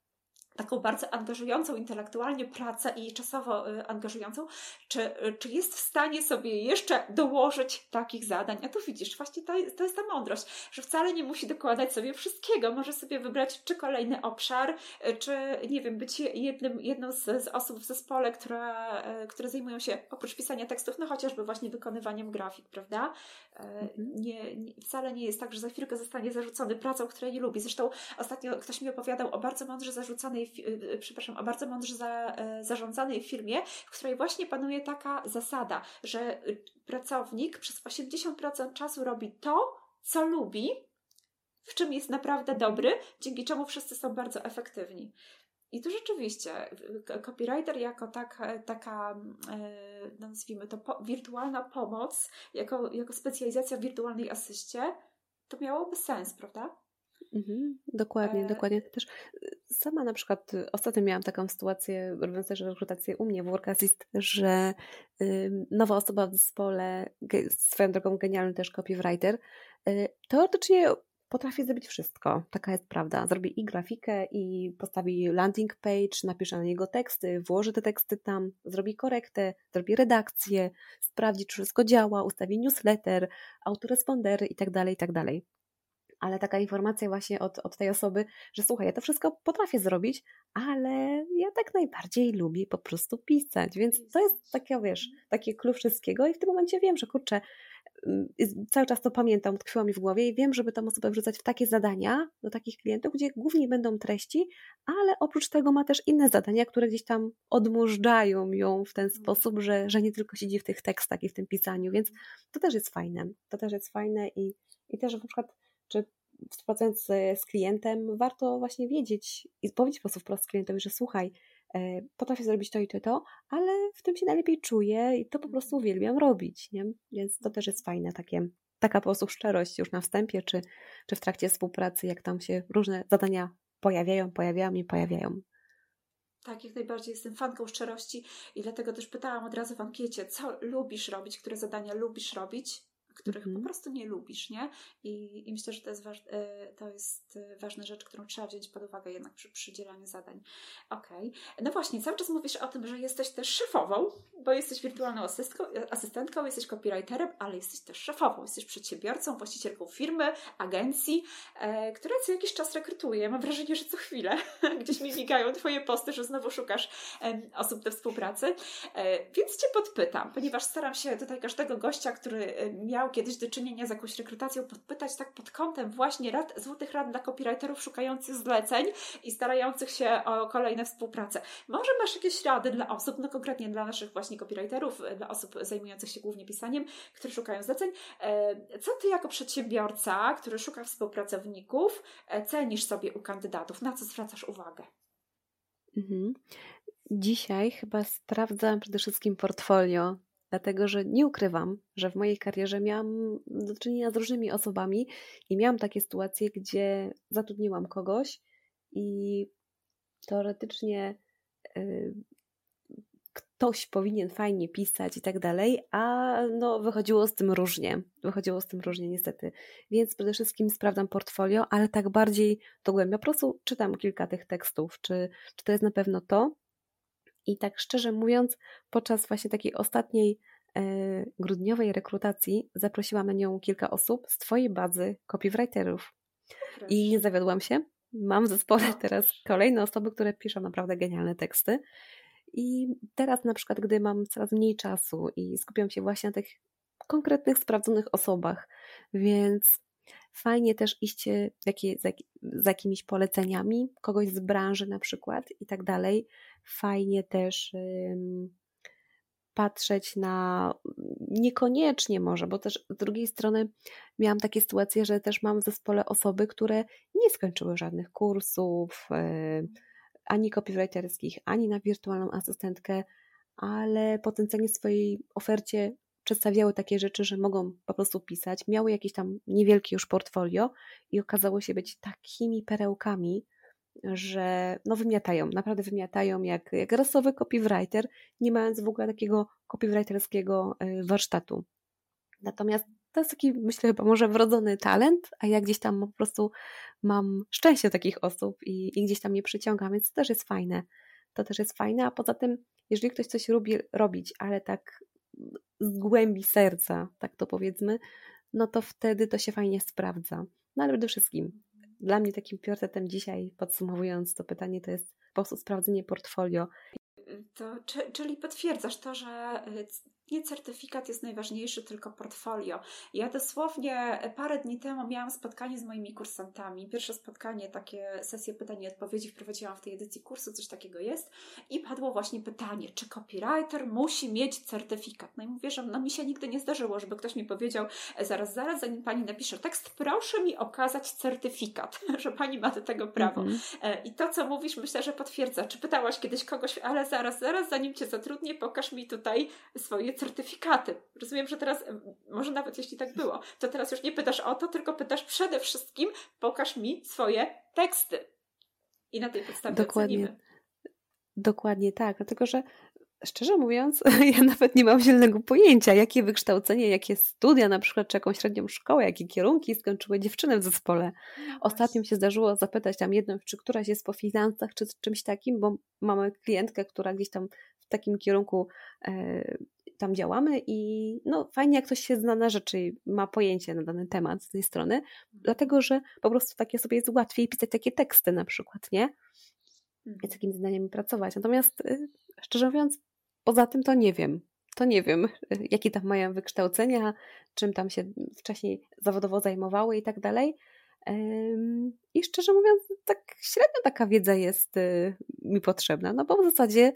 Speaker 1: taką bardzo angażującą intelektualnie pracę i czasowo y, angażującą, czy, y, czy jest w stanie sobie jeszcze dołożyć takich zadań. A tu widzisz, właśnie to, to jest ta mądrość, że wcale nie musi dokładać sobie wszystkiego. Może sobie wybrać czy kolejny obszar, y, czy nie wiem, być jednym, jedną z, z osób w zespole, które, które zajmują się oprócz pisania tekstów, no chociażby właśnie wykonywaniem grafik, prawda? Mhm. Nie, nie, wcale nie jest tak, że za chwilkę zostanie zarzucony pracą, której nie lubi. Zresztą ostatnio ktoś mi opowiadał o bardzo mądrze zarzuconej zarządzanej, przepraszam, o bardzo mądrze za, e, zarządzanej firmie, w której właśnie panuje taka zasada, że y, pracownik przez 80% czasu robi to, co lubi, w czym jest naprawdę dobry, dzięki czemu wszyscy są bardzo efektywni. I tu rzeczywiście copywriter jako taka, taka no nazwijmy to, po, wirtualna pomoc, jako, jako specjalizacja w wirtualnej asyście, to miałoby sens, prawda?
Speaker 2: Mhm, dokładnie, e... dokładnie. Też y, sama na przykład y, ostatnio miałam taką sytuację, robiąc też rekrutację u mnie w Work Assist, że y, nowa osoba w zespole, swoją drogą genialny też copywriter, teoretycznie potrafi zrobić wszystko. Taka jest prawda. Zrobi i grafikę, i postawi landing page, napisze na niego teksty, włoży te teksty tam, zrobi korektę, zrobi redakcję, sprawdzi, czy wszystko działa, ustawi newsletter, autorespondery itd., tak itd. Tak ale taka informacja właśnie od, od tej osoby, że słuchaj, ja to wszystko potrafię zrobić, ale ja tak najbardziej lubię po prostu pisać, więc to jest takie, wiesz, takie klucz wszystkiego i w tym momencie wiem, że kurczę, mm, cały czas to pamiętam, tkwiło mi w głowie i wiem, żeby tą osobę wrzucać w takie zadania do takich klientów, gdzie głównie będą treści, ale oprócz tego ma też inne zadania, które gdzieś tam odmurzają ją w ten mhm. sposób, że, że nie tylko siedzi w tych tekstach i w tym pisaniu, więc to też jest fajne. To też jest fajne i, i też na przykład czy współpracując z klientem, warto właśnie wiedzieć i powiedzieć po prostu wprost klientowi, że słuchaj, e, potrafię zrobić to i to i to, ale w tym się najlepiej czuję i to po prostu uwielbiam robić, nie? Więc to też jest fajne, takie, taka po prostu szczerość już na wstępie, czy, czy w trakcie współpracy, jak tam się różne zadania pojawiają, pojawiają i pojawiają.
Speaker 1: Tak, jak najbardziej jestem fanką szczerości i dlatego też pytałam od razu w ankiecie, co lubisz robić, które zadania lubisz robić, których mm -hmm. po prostu nie lubisz, nie? I, i myślę, że to jest, waż, e, to jest e, ważna rzecz, którą trzeba wziąć pod uwagę jednak przy przydzielaniu zadań. Okej. Okay. No właśnie, cały czas mówisz o tym, że jesteś też szefową, bo jesteś wirtualną asystką, asystentką, jesteś copywriterem, ale jesteś też szefową, jesteś przedsiębiorcą, właścicielką firmy, agencji, e, która co jakiś czas rekrutuje. Mam wrażenie, że co chwilę gdzieś mi migają Twoje posty, że znowu szukasz e, osób do współpracy. E, więc Cię podpytam, ponieważ staram się tutaj każdego gościa, który e, miał kiedyś do czynienia z jakąś rekrutacją, podpytać tak pod kątem właśnie rad, złotych rad dla copywriterów szukających zleceń i starających się o kolejne współprace. Może masz jakieś rady dla osób, no konkretnie dla naszych właśnie copywriterów, dla osób zajmujących się głównie pisaniem, które szukają zleceń. E, co ty jako przedsiębiorca, który szuka współpracowników, e, cenisz sobie u kandydatów? Na co zwracasz uwagę?
Speaker 2: Mhm. Dzisiaj chyba sprawdzam przede wszystkim portfolio dlatego że nie ukrywam, że w mojej karierze miałam do czynienia z różnymi osobami i miałam takie sytuacje, gdzie zatrudniłam kogoś i teoretycznie y, ktoś powinien fajnie pisać i tak dalej, a no wychodziło z tym różnie. Wychodziło z tym różnie niestety. Więc przede wszystkim sprawdzam portfolio, ale tak bardziej dogłębnie. Po prostu czytam kilka tych tekstów, czy, czy to jest na pewno to, i tak szczerze mówiąc, podczas właśnie takiej ostatniej e, grudniowej rekrutacji zaprosiłam na nią kilka osób z Twojej bazy copywriterów. Proszę. I nie zawiodłam się. Mam w zespole teraz kolejne osoby, które piszą naprawdę genialne teksty. I teraz na przykład, gdy mam coraz mniej czasu i skupiam się właśnie na tych konkretnych, sprawdzonych osobach, więc fajnie też iść jakie, za, za jakimiś poleceniami, kogoś z branży na przykład i tak dalej, fajnie też patrzeć na niekoniecznie może, bo też z drugiej strony miałam takie sytuacje, że też mam w zespole osoby, które nie skończyły żadnych kursów, ani copywriterskich, ani na wirtualną asystentkę, ale potencjalnie w swojej ofercie przedstawiały takie rzeczy, że mogą po prostu pisać, miały jakieś tam niewielkie już portfolio i okazało się być takimi perełkami, że no wymiatają, naprawdę wymiatają jak, jak rasowy copywriter, nie mając w ogóle takiego copywriterskiego e, warsztatu. Natomiast to jest taki, myślę, chyba może wrodzony talent, a ja gdzieś tam po prostu mam szczęście takich osób i, i gdzieś tam je przyciągam, więc to też jest fajne. To też jest fajne, a poza tym, jeżeli ktoś coś lubi robić, ale tak z głębi serca, tak to powiedzmy, no to wtedy to się fajnie sprawdza. No ale przede wszystkim dla mnie takim priorytetem dzisiaj, podsumowując to pytanie, to jest po prostu sprawdzenie portfolio.
Speaker 1: To, czy, czyli potwierdzasz to, że nie certyfikat jest najważniejszy, tylko portfolio. Ja dosłownie parę dni temu miałam spotkanie z moimi kursantami. Pierwsze spotkanie, takie sesje pytań i odpowiedzi wprowadziłam w tej edycji kursu, coś takiego jest. I padło właśnie pytanie, czy copywriter musi mieć certyfikat? No i mówię, że no mi się nigdy nie zdarzyło, żeby ktoś mi powiedział, e, zaraz, zaraz, zanim pani napisze tekst, proszę mi okazać certyfikat, że pani ma do tego prawo. Mm -hmm. I to, co mówisz, myślę, że potwierdza. Czy pytałaś kiedyś kogoś, ale zaraz, zaraz, zanim cię zatrudnię, pokaż mi tutaj swoje certyfikaty. Rozumiem, że teraz, może nawet jeśli tak było, to teraz już nie pytasz o to, tylko pytasz przede wszystkim, pokaż mi swoje teksty. I na tej podstawie
Speaker 2: Dokładnie.
Speaker 1: ocenimy.
Speaker 2: Dokładnie tak, dlatego że szczerze mówiąc, ja nawet nie mam zielonego pojęcia, jakie wykształcenie, jakie studia, na przykład, czy jakąś średnią szkołę, jakie kierunki skończyły dziewczyny w zespole. No Ostatnio mi się zdarzyło zapytać tam jedną, czy któraś jest po finansach, czy czymś takim, bo mamy klientkę, która gdzieś tam w takim kierunku e, tam działamy i no fajnie jak ktoś się zna na rzeczy i ma pojęcie na dany temat z tej strony, mhm. dlatego, że po prostu takie sobie jest łatwiej pisać takie teksty na przykład, nie? I z mhm. takimi zdaniami pracować. Natomiast y, szczerze mówiąc, poza tym to nie wiem. To nie wiem, jakie tam mają wykształcenia, czym tam się wcześniej zawodowo zajmowały i tak dalej. I szczerze mówiąc, tak średnio taka wiedza jest y, mi potrzebna, no bo w zasadzie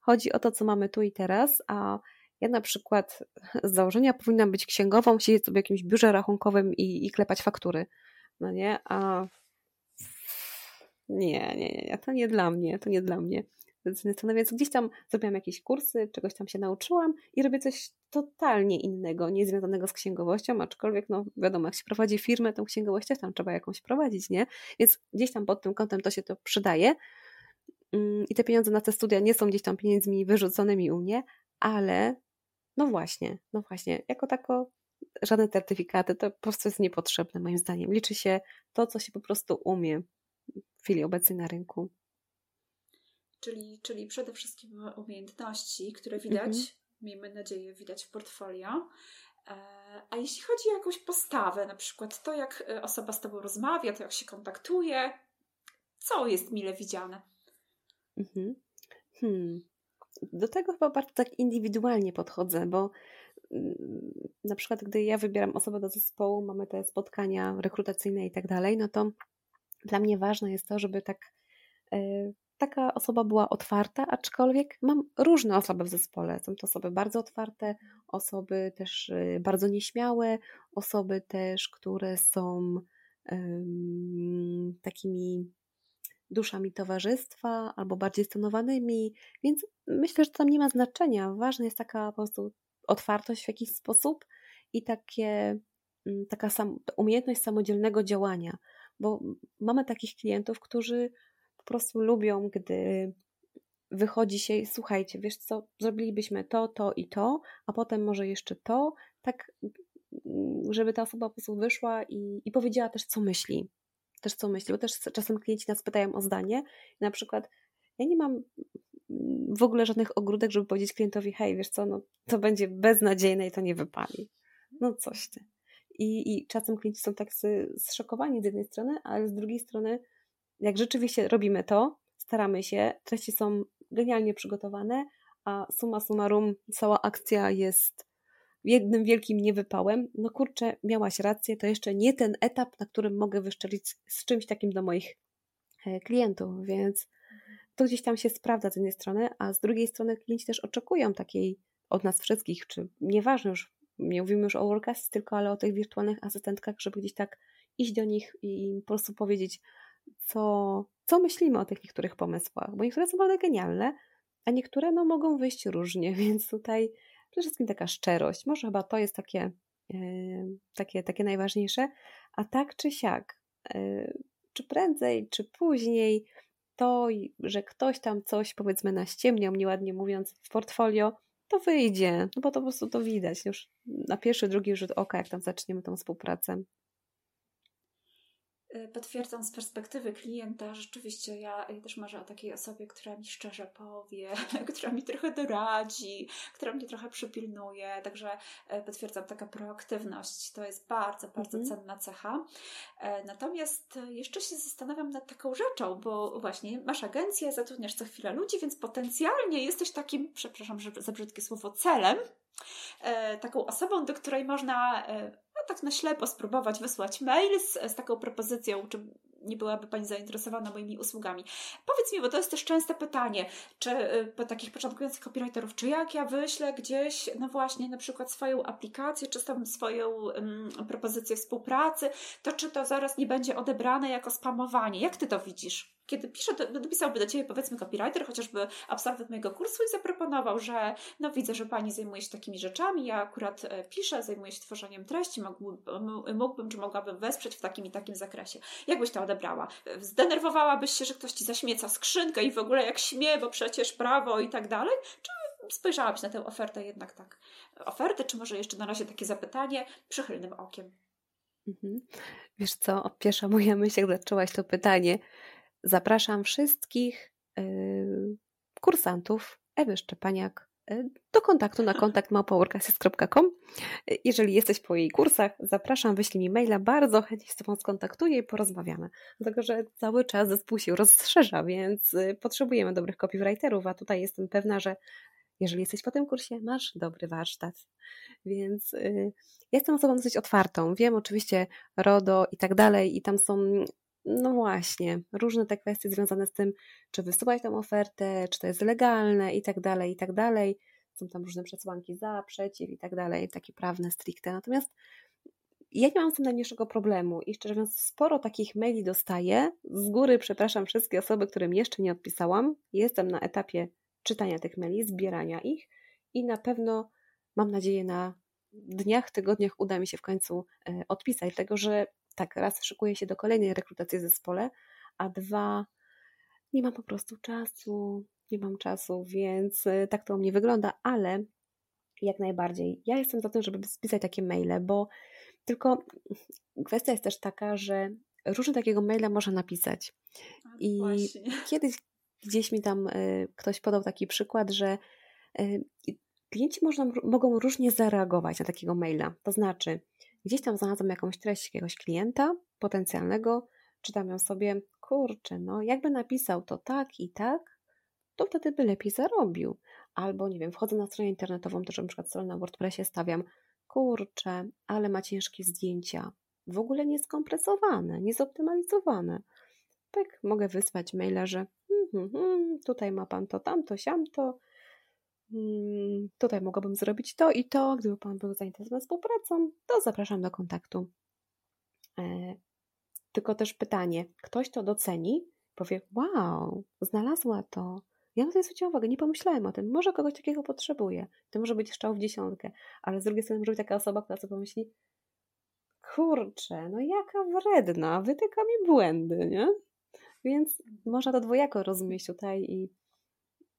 Speaker 2: chodzi o to, co mamy tu i teraz, a ja na przykład z założenia powinnam być księgową, siedzieć sobie w jakimś biurze rachunkowym i, i klepać faktury. No nie, a nie, nie, nie, to nie dla mnie, to nie dla mnie. No więc gdzieś tam zrobiłam jakieś kursy, czegoś tam się nauczyłam i robię coś totalnie innego, niezwiązanego z księgowością, aczkolwiek no wiadomo, jak się prowadzi firmę, tą księgowość też tam trzeba jakąś prowadzić, nie? Więc gdzieś tam pod tym kątem to się to przydaje. Mm, I te pieniądze na te studia nie są gdzieś tam pieniędzmi wyrzuconymi u mnie, ale no właśnie, no właśnie, jako tako żadne certyfikaty to po prostu jest niepotrzebne moim zdaniem. Liczy się to, co się po prostu umie w chwili obecnej na rynku.
Speaker 1: Czyli, czyli przede wszystkim umiejętności, które widać, mhm. miejmy nadzieję, widać w portfolio. E, a jeśli chodzi o jakąś postawę, na przykład to, jak e, osoba z Tobą rozmawia, to jak się kontaktuje, co jest mile widziane?
Speaker 2: Mhm. Hmm do tego chyba bardzo tak indywidualnie podchodzę, bo mm, na przykład gdy ja wybieram osobę do zespołu, mamy te spotkania rekrutacyjne i tak dalej, no to dla mnie ważne jest to, żeby tak e, taka osoba była otwarta, aczkolwiek mam różne osoby w zespole. Są to osoby bardzo otwarte, osoby też e, bardzo nieśmiałe, osoby też, które są um, takimi duszami towarzystwa albo bardziej stonowanymi, więc myślę, że to tam nie ma znaczenia. Ważna jest taka po prostu otwartość w jakiś sposób i takie, mm, taka sam, umiejętność samodzielnego działania, bo mamy takich klientów, którzy po prostu lubią, gdy wychodzi się, słuchajcie, wiesz co, zrobilibyśmy to, to i to, a potem może jeszcze to, tak mm, żeby ta osoba po prostu wyszła i, i powiedziała też, co myśli też co myśli, bo też czasem klienci nas pytają o zdanie. Na przykład ja nie mam w ogóle żadnych ogródek, żeby powiedzieć klientowi, hej, wiesz co, no to będzie beznadziejne i to nie wypali. No coś ty. I, I czasem klienci są tak zszokowani z jednej strony, ale z drugiej strony, jak rzeczywiście robimy to, staramy się, treści są genialnie przygotowane, a suma summarum cała akcja jest jednym wielkim niewypałem, no kurczę, miałaś rację, to jeszcze nie ten etap, na którym mogę wyszczelić z czymś takim do moich e, klientów, więc to gdzieś tam się sprawdza z jednej strony, a z drugiej strony klienci też oczekują takiej od nas wszystkich, czy nieważne już, nie mówimy już o workasty, tylko ale o tych wirtualnych asystentkach, żeby gdzieś tak iść do nich i po prostu powiedzieć, co, co myślimy o tych niektórych pomysłach, bo niektóre są naprawdę genialne, a niektóre no, mogą wyjść różnie, więc tutaj Przede wszystkim taka szczerość. Może chyba to jest takie, takie, takie najważniejsze. A tak czy siak, czy prędzej, czy później, to, że ktoś tam coś powiedzmy naściemniał, nieładnie mówiąc, w portfolio, to wyjdzie, no bo to po prostu to widać już na pierwszy, drugi rzut oka, jak tam zaczniemy tą współpracę.
Speaker 1: Y, potwierdzam z perspektywy klienta, rzeczywiście ja, ja, też marzę o takiej osobie, która mi szczerze powie, która mi trochę doradzi, która mnie trochę przypilnuje. Także y, potwierdzam, taka proaktywność to jest bardzo, bardzo mhm. cenna cecha. E, natomiast jeszcze się zastanawiam nad taką rzeczą, bo właśnie masz agencję, zatrudniasz co chwilę ludzi, więc potencjalnie jesteś takim, przepraszam za brzydkie słowo, celem, taką osobą, do której można no, tak na ślepo spróbować wysłać mail z, z taką propozycją, czy nie byłaby Pani zainteresowana moimi usługami. Powiedz mi, bo to jest też częste pytanie, czy y, po takich początkujących copywriterów, czy jak ja wyślę gdzieś, no właśnie, na przykład swoją aplikację, czy tam swoją um, propozycję współpracy, to czy to zaraz nie będzie odebrane jako spamowanie? Jak Ty to widzisz? kiedy piszę, to dopisałby do Ciebie powiedzmy copywriter, chociażby absolwent mojego kursu i zaproponował, że no widzę, że Pani zajmuje się takimi rzeczami, ja akurat e, piszę, zajmuję się tworzeniem treści, mógłbym, mógłbym czy mogłabym wesprzeć w takim i takim zakresie. Jak byś to odebrała? Zdenerwowałabyś się, że ktoś Ci zaśmieca skrzynkę i w ogóle jak śmie, bo przecież prawo i tak dalej? Czy spojrzałabyś na tę ofertę jednak tak? Ofertę, czy może jeszcze na razie takie zapytanie przychylnym okiem?
Speaker 2: Mhm. Wiesz co, pierwsza moja myśl, jak zaczęłaś to pytanie, Zapraszam wszystkich yy, kursantów Ewy Szczepaniak do kontaktu na kontakt małpoworkasys.com. Jeżeli jesteś po jej kursach, zapraszam, wyślij mi maila, bardzo chętnie się z Tobą skontaktuję i porozmawiamy. Dlatego, że cały czas zespół się rozszerza, więc yy, potrzebujemy dobrych copywriterów, a tutaj jestem pewna, że jeżeli jesteś po tym kursie, masz dobry warsztat. Więc yy, jestem osobą dosyć otwartą. Wiem oczywiście RODO i tak dalej, i tam są no właśnie, różne te kwestie związane z tym, czy wysyłać tę ofertę, czy to jest legalne i tak dalej, i tak dalej. Są tam różne przesłanki za, przeciw i tak dalej, takie prawne stricte. Natomiast ja nie mam z tym najmniejszego problemu i szczerze mówiąc, sporo takich maili dostaję. Z góry przepraszam wszystkie osoby, którym jeszcze nie odpisałam. Jestem na etapie czytania tych maili, zbierania ich i na pewno mam nadzieję na dniach, tygodniach uda mi się w końcu e, odpisać, dlatego że tak, raz szykuję się do kolejnej rekrutacji w zespole, a dwa, nie mam po prostu czasu, nie mam czasu, więc y, tak to u mnie wygląda, ale jak najbardziej. Ja jestem za tym, żeby spisać takie maile, bo tylko kwestia jest też taka, że różne takiego maila można napisać. I Właśnie. kiedyś gdzieś mi tam y, ktoś podał taki przykład, że y, klienci można, mogą różnie zareagować na takiego maila. To znaczy, Gdzieś tam znalazłam jakąś treść jakiegoś klienta potencjalnego, czytam ją sobie, kurczę, no jakby napisał to tak i tak, to wtedy by lepiej zarobił. Albo nie wiem, wchodzę na stronę internetową, też na przykład stronę na WordPressie stawiam, kurczę, ale ma ciężkie zdjęcia, w ogóle nieskompresowane, niezoptymalizowane. Tak, mogę wysłać maila, że hmm, hmm, tutaj ma pan to, tamto, siamto, Mm, tutaj mogłabym zrobić to i to, gdyby Pan był zainteresowany współpracą, to zapraszam do kontaktu. E, tylko też pytanie, ktoś to doceni, powie, wow, znalazła to, ja na to zwróciłam uwagę, nie pomyślałem o tym, może kogoś takiego potrzebuję, to może być strzał w dziesiątkę, ale z drugiej strony może być taka osoba, która sobie pomyśli, kurczę, no jaka wredna, wytyka mi błędy, nie? Więc można to dwojako rozumieć tutaj i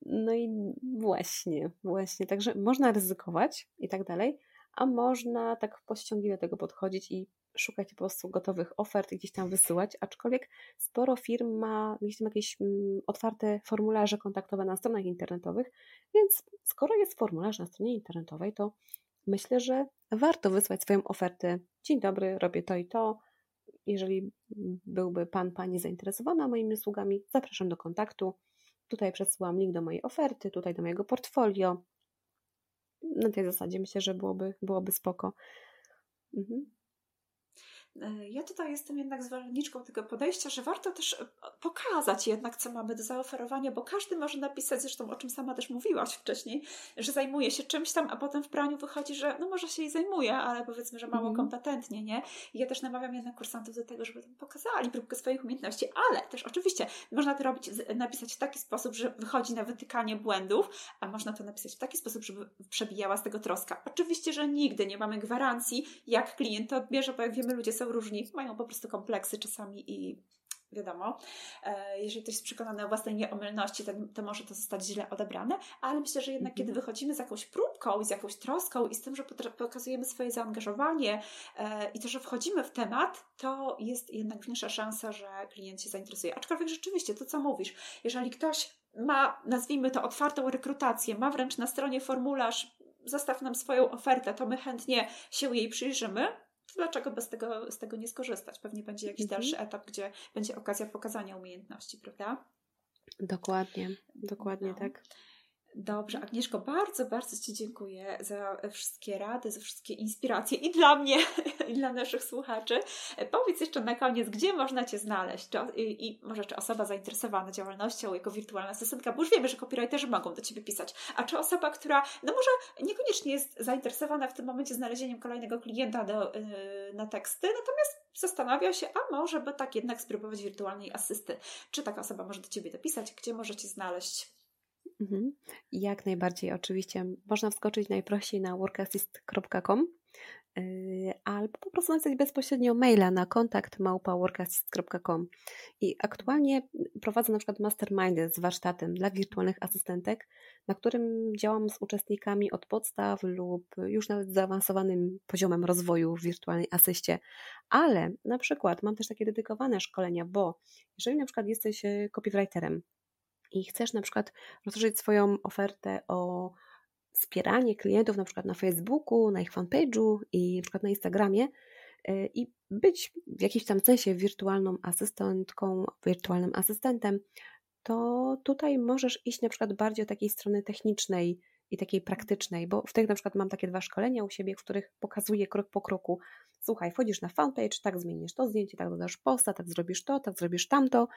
Speaker 2: no i właśnie, właśnie. Także można ryzykować i tak dalej, a można tak pościągliwie do tego podchodzić i szukać po prostu gotowych ofert i gdzieś tam wysyłać, aczkolwiek sporo firm ma gdzieś tam jakieś mm, otwarte formularze kontaktowe na stronach internetowych, więc skoro jest formularz na stronie internetowej, to myślę, że warto wysłać swoją ofertę. Dzień dobry, robię to i to. Jeżeli byłby Pan, Pani zainteresowana moimi usługami, zapraszam do kontaktu. Tutaj przesyłam link do mojej oferty, tutaj do mojego portfolio. Na tej zasadzie myślę, że byłoby, byłoby spoko. Mhm.
Speaker 1: E, ja tutaj jestem jednak zwolenniczką tego podejścia, że warto też e, pokazać jednak, co mamy do zaoferowania, bo każdy może napisać, zresztą o czym sama też mówiłaś wcześniej, że zajmuje się czymś tam, a potem w praniu wychodzi, że no może się i zajmuje, ale powiedzmy, że mało mm. kompetentnie, nie? I ja też namawiam jednak kursantów do tego, żeby pokazali próbkę swoich umiejętności, ale też oczywiście można to robić, napisać w taki sposób, że wychodzi na wytykanie błędów, a można to napisać w taki sposób, żeby przebijała z tego troska. Oczywiście, że nigdy nie mamy gwarancji, jak klient to odbierze, bo jak wiemy, ludzie są różni, mają po prostu kompleksy czasami i wiadomo, e, jeżeli ktoś jest przekonany o własnej nieomylności, to, to może to zostać źle odebrane, ale myślę, że jednak kiedy wychodzimy z jakąś próbką, z jakąś troską i z tym, że pokazujemy swoje zaangażowanie e, i to, że wchodzimy w temat, to jest jednak większa szansa, że klient się zainteresuje. Aczkolwiek rzeczywiście, to co mówisz, jeżeli ktoś ma, nazwijmy to, otwartą rekrutację, ma wręcz na stronie formularz, zostaw nam swoją ofertę, to my chętnie się jej przyjrzymy, dlaczego bez tego, z tego nie skorzystać? Pewnie będzie jakiś mhm. dalszy etap, gdzie będzie okazja pokazania umiejętności, prawda?
Speaker 2: Dokładnie, dokładnie no. tak.
Speaker 1: Dobrze, Agnieszko, bardzo, bardzo Ci dziękuję za wszystkie rady, za wszystkie inspiracje i dla mnie, i dla naszych słuchaczy. Powiedz jeszcze na koniec, gdzie można Cię znaleźć czy, i, i, może czy osoba zainteresowana działalnością jako wirtualna asystentka, bo już wiemy, że copywriterzy mogą do Ciebie pisać, a czy osoba, która no może niekoniecznie jest zainteresowana w tym momencie znalezieniem kolejnego klienta do, yy, na teksty, natomiast zastanawia się, a może by tak jednak spróbować wirtualnej asysty. Czy taka osoba może do Ciebie dopisać? Gdzie możecie znaleźć?
Speaker 2: Mhm. Jak najbardziej, oczywiście. Można wskoczyć najprościej na workassist.com yy, albo po prostu napisać bezpośrednio maila na kontakt małpa.workassist.com i aktualnie prowadzę na przykład mastermindy z warsztatem dla wirtualnych asystentek, na którym działam z uczestnikami od podstaw lub już nawet zaawansowanym poziomem rozwoju w wirtualnej asyście, ale na przykład mam też takie dedykowane szkolenia, bo jeżeli na przykład jesteś e, copywriterem, i chcesz na przykład rozszerzyć swoją ofertę o wspieranie klientów na przykład na Facebooku, na ich fanpage'u i na przykład na Instagramie y, i być w jakimś tam sensie wirtualną asystentką, wirtualnym asystentem, to tutaj możesz iść na przykład bardziej od takiej strony technicznej i takiej praktycznej, bo w tych na przykład mam takie dwa szkolenia u siebie, w których pokazuję krok po kroku. Słuchaj, wchodzisz na fanpage, tak zmienisz to zdjęcie, tak dodasz posta, tak zrobisz to, tak zrobisz tamto,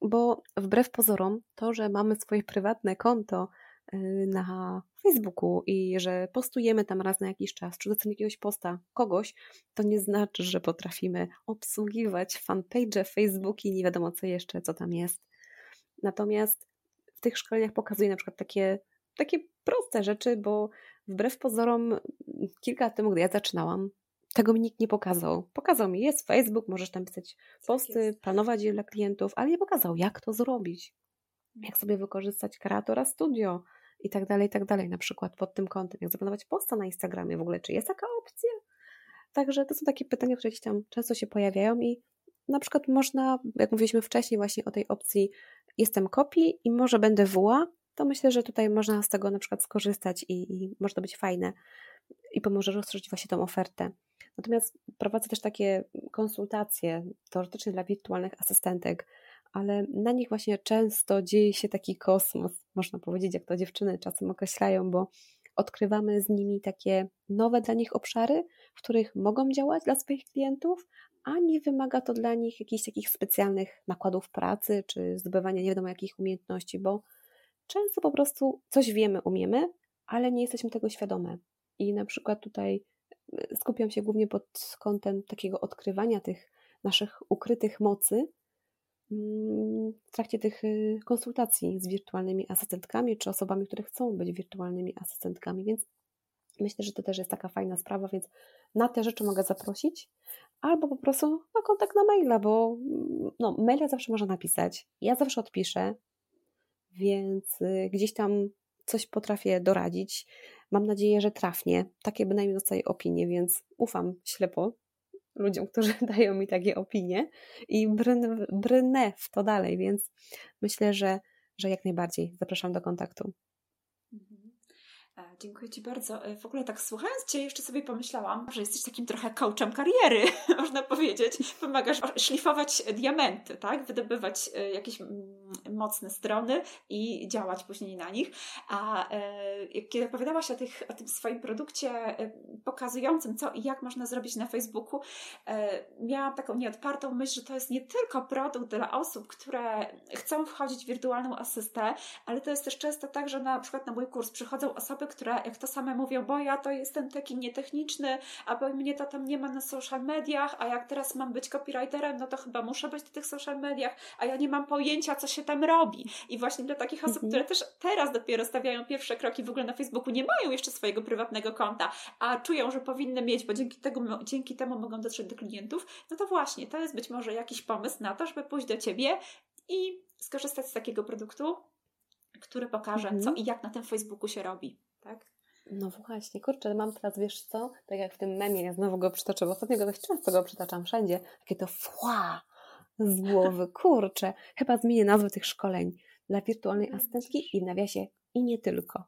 Speaker 2: bo wbrew pozorom to, że mamy swoje prywatne konto y, na Facebooku i że postujemy tam raz na jakiś czas, czy doceniamy jakiegoś posta kogoś, to nie znaczy, że potrafimy obsługiwać fanpage, Facebooki, nie wiadomo co jeszcze, co tam jest. Natomiast w tych szkoleniach pokazuję na przykład takie, takie proste rzeczy, bo wbrew pozorom kilka lat temu, gdy ja zaczynałam, tego mi nikt nie pokazał. Pokazał mi, jest Facebook, możesz tam pisać tak posty, planować je dla klientów, ale nie pokazał, jak to zrobić. Jak sobie wykorzystać kreatora studio i tak dalej, i tak dalej, na przykład pod tym kątem, jak zaplanować posta na Instagramie w ogóle, czy jest taka opcja? Także to są takie pytania, które gdzieś tam często się pojawiają i na przykład można, jak mówiliśmy wcześniej właśnie o tej opcji jestem kopii i może będę WA, to myślę, że tutaj można z tego na przykład skorzystać i, i może to być fajne i pomoże rozszerzyć właśnie tą ofertę. Natomiast prowadzę też takie konsultacje teoretycznie dla wirtualnych asystentek, ale na nich właśnie często dzieje się taki kosmos, można powiedzieć, jak to dziewczyny czasem określają, bo odkrywamy z nimi takie nowe dla nich obszary, w których mogą działać dla swoich klientów, a nie wymaga to dla nich jakichś takich specjalnych nakładów pracy czy zdobywania nie wiadomo jakich umiejętności, bo często po prostu coś wiemy, umiemy, ale nie jesteśmy tego świadome. I na przykład tutaj y, skupiam się głównie pod kątem takiego odkrywania tych naszych ukrytych mocy mm, w trakcie tych y, konsultacji z wirtualnymi asystentkami czy osobami, które chcą być wirtualnymi asystentkami, więc myślę, że to też jest taka fajna sprawa, więc na te rzeczy mogę zaprosić, albo po prostu na kontakt na maila, bo mm, no, maila zawsze można napisać. Ja zawsze odpiszę, więc y, gdzieś tam coś potrafię doradzić. Mam nadzieję, że trafnie. Takie bynajmniej dostaję opinie, więc ufam ślepo ludziom, którzy dają mi takie opinie i brnę, brnę w to dalej, więc myślę, że, że jak najbardziej zapraszam do kontaktu.
Speaker 1: Dziękuję Ci bardzo. E, w ogóle tak słuchając Cię jeszcze sobie pomyślałam, że jesteś takim trochę coachem kariery, można powiedzieć. Pomagasz szlifować diamenty, tak? Wydobywać e, jakieś mm, mocne strony i działać później na nich. A e, kiedy opowiadałaś o, tych, o tym swoim produkcie pokazującym co i jak można zrobić na Facebooku, miałam taką nieodpartą myśl, że to jest nie tylko produkt dla osób, które chcą wchodzić w wirtualną asystę, ale to jest też często tak, że na przykład na mój kurs przychodzą osoby, które jak to same mówią, bo ja to jestem taki nietechniczny, a bo mnie to tam nie ma na social mediach, a jak teraz mam być copywriterem, no to chyba muszę być na tych social mediach, a ja nie mam pojęcia, co się tam Robi. I właśnie dla takich osób,
Speaker 2: Mhm.
Speaker 1: które też teraz dopiero stawiają pierwsze kroki w ogóle na Facebooku, nie mają jeszcze swojego prywatnego konta, a czują, że powinny mieć, bo dzięki, tego, dzięki temu mogą dotrzeć do klientów, no to właśnie, to jest być może jakiś pomysł na to, żeby pójść do Ciebie i skorzystać z takiego produktu, który pokaże,
Speaker 2: Mhm.
Speaker 1: co i jak na tym Facebooku się robi. Tak?
Speaker 2: No właśnie, kurczę, mam teraz, wiesz co, tak jak w tym memie, ja znowu go przytoczę, bo ostatnio go dość często go przytaczam wszędzie, takie to fła z głowy, kurczę, chyba zmienię nazwę tych szkoleń dla wirtualnej asystentki i nawiasie i nie tylko.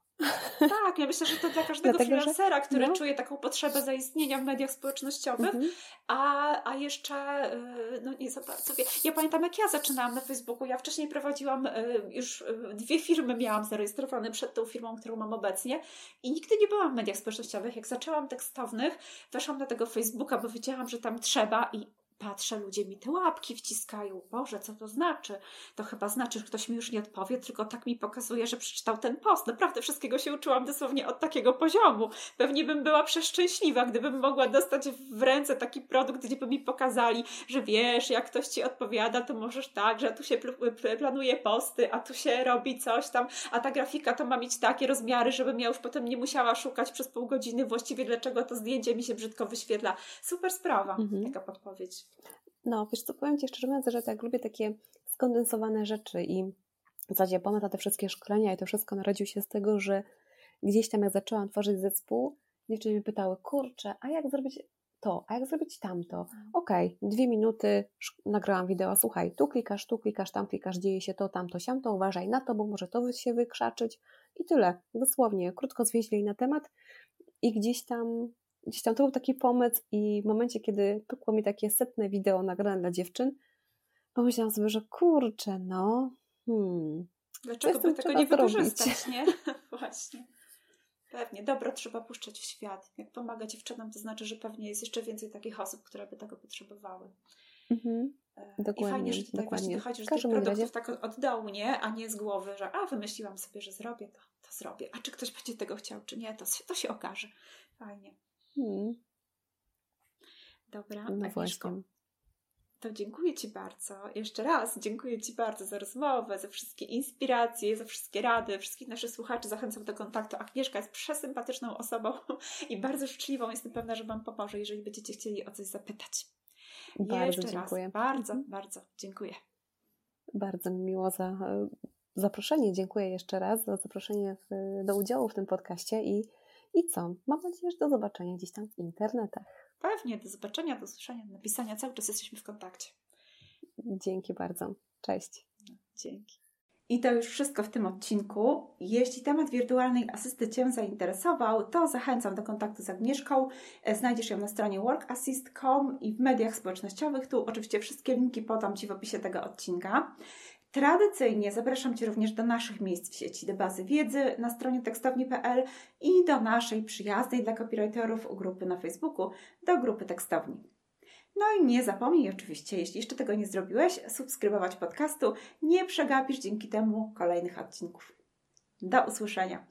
Speaker 1: Tak, ja myślę, że to dla każdego
Speaker 2: Dlatego,
Speaker 1: freelancera, który
Speaker 2: no.
Speaker 1: czuje taką potrzebę zaistnienia w mediach społecznościowych,
Speaker 2: Mhm.
Speaker 1: a, a jeszcze, y, no nie za bardzo wie. Ja pamiętam, jak ja zaczynałam na Facebooku. Ja wcześniej prowadziłam, y, już y, dwie firmy miałam zarejestrowane przed tą firmą, którą mam obecnie i nigdy nie byłam w mediach społecznościowych. Jak zaczęłam tekstownych, weszłam na tego Facebooka, bo wiedziałam, że tam trzeba i patrzę, ludzie mi te łapki wciskają. Boże, co to znaczy? To chyba znaczy, że ktoś mi już nie odpowie, tylko tak mi pokazuje, że przeczytał ten post. Naprawdę wszystkiego się uczyłam dosłownie od takiego poziomu. Pewnie bym była przeszczęśliwa, gdybym mogła dostać w ręce taki produkt, gdzie by mi pokazali, że wiesz, jak ktoś ci odpowiada, to możesz tak, że tu się pl- pl- planuje posty, a tu się robi coś tam, a ta grafika to ma mieć takie rozmiary, żebym ja już potem nie musiała szukać przez pół godziny właściwie, dlaczego to zdjęcie mi się brzydko wyświetla. Super sprawa,
Speaker 2: Mhm.
Speaker 1: taka podpowiedź.
Speaker 2: No, wiesz co, powiem Ci szczerze mówiąc, że tak lubię takie skondensowane rzeczy i w zasadzie pomysł na te wszystkie szkolenia i to wszystko narodził się z tego, że gdzieś tam jak zaczęłam tworzyć zespół, dziewczyny mnie pytały, kurczę, a jak zrobić to, a jak zrobić tamto? Okej, dwie minuty, nagrałam wideo, słuchaj, tu klikasz, tu klikasz, tam klikasz, dzieje się to, tamto, siamto, uważaj na to, bo może to się wykrzaczyć i tyle, dosłownie, krótko zwięźlej na temat i gdzieś tam, gdzieś tam to był taki pomysł i w momencie, kiedy pykło mi takie setne wideo nagrane dla dziewczyn, pomyślałam sobie, że kurczę, no, hmm,
Speaker 1: Dlaczego by tego nie wykorzystać, nie? Właśnie. Pewnie. Dobro trzeba puszczać w świat. Jak pomaga dziewczynom, to znaczy, że pewnie jest jeszcze więcej takich osób, które by tego potrzebowały.
Speaker 2: mhm.
Speaker 1: E, I
Speaker 2: Dokładnie,
Speaker 1: fajnie, że tutaj
Speaker 2: dokładnie.
Speaker 1: właśnie dochodzisz do tych
Speaker 2: każdym razie-
Speaker 1: produktów tak od- dołu, nie? A nie z głowy, że a, wymyśliłam sobie, że zrobię to, to zrobię. A czy ktoś będzie tego chciał, czy nie, to, to się okaże. Fajnie.
Speaker 2: Hmm,
Speaker 1: Dobra,
Speaker 2: no
Speaker 1: Agnieszko,
Speaker 2: właśnie.
Speaker 1: To dziękuję Ci bardzo. Jeszcze raz dziękuję Ci bardzo za rozmowę, za wszystkie inspiracje, za wszystkie rady. Wszystkich naszych słuchaczy zachęcam do kontaktu. Agnieszka jest przesympatyczną osobą i bardzo życzliwą. Jestem pewna, że Wam pomoże, jeżeli będziecie chcieli o coś zapytać.
Speaker 2: Bardzo
Speaker 1: Jeszcze
Speaker 2: dziękuję.
Speaker 1: raz bardzo, bardzo dziękuję.
Speaker 2: Bardzo mi miło za e, zaproszenie. Dziękuję jeszcze raz za zaproszenie do udziału w tym podcaście i, i co? Mam nadzieję, że do zobaczenia gdzieś tam w internetach.
Speaker 1: Pewnie, do zobaczenia, do usłyszenia, do napisania. Cały czas jesteśmy w kontakcie.
Speaker 2: Dzięki bardzo. Cześć.
Speaker 1: Dzięki. I to już wszystko w tym odcinku. Jeśli temat wirtualnej asysty Cię zainteresował, to zachęcam do kontaktu z Agnieszką. E, Znajdziesz ją na stronie workassist.com i w mediach społecznościowych. Tu oczywiście wszystkie linki podam Ci w opisie tego odcinka. Tradycyjnie zapraszam Cię również do naszych miejsc w sieci, do bazy wiedzy na stronie tekstowni.pl i do naszej przyjaznej dla copywriterów grupy na Facebooku, do grupy tekstowni. No i nie zapomnij oczywiście, jeśli jeszcze tego nie zrobiłeś, subskrybować podcastu. Nie przegapisz dzięki temu kolejnych odcinków. Do usłyszenia.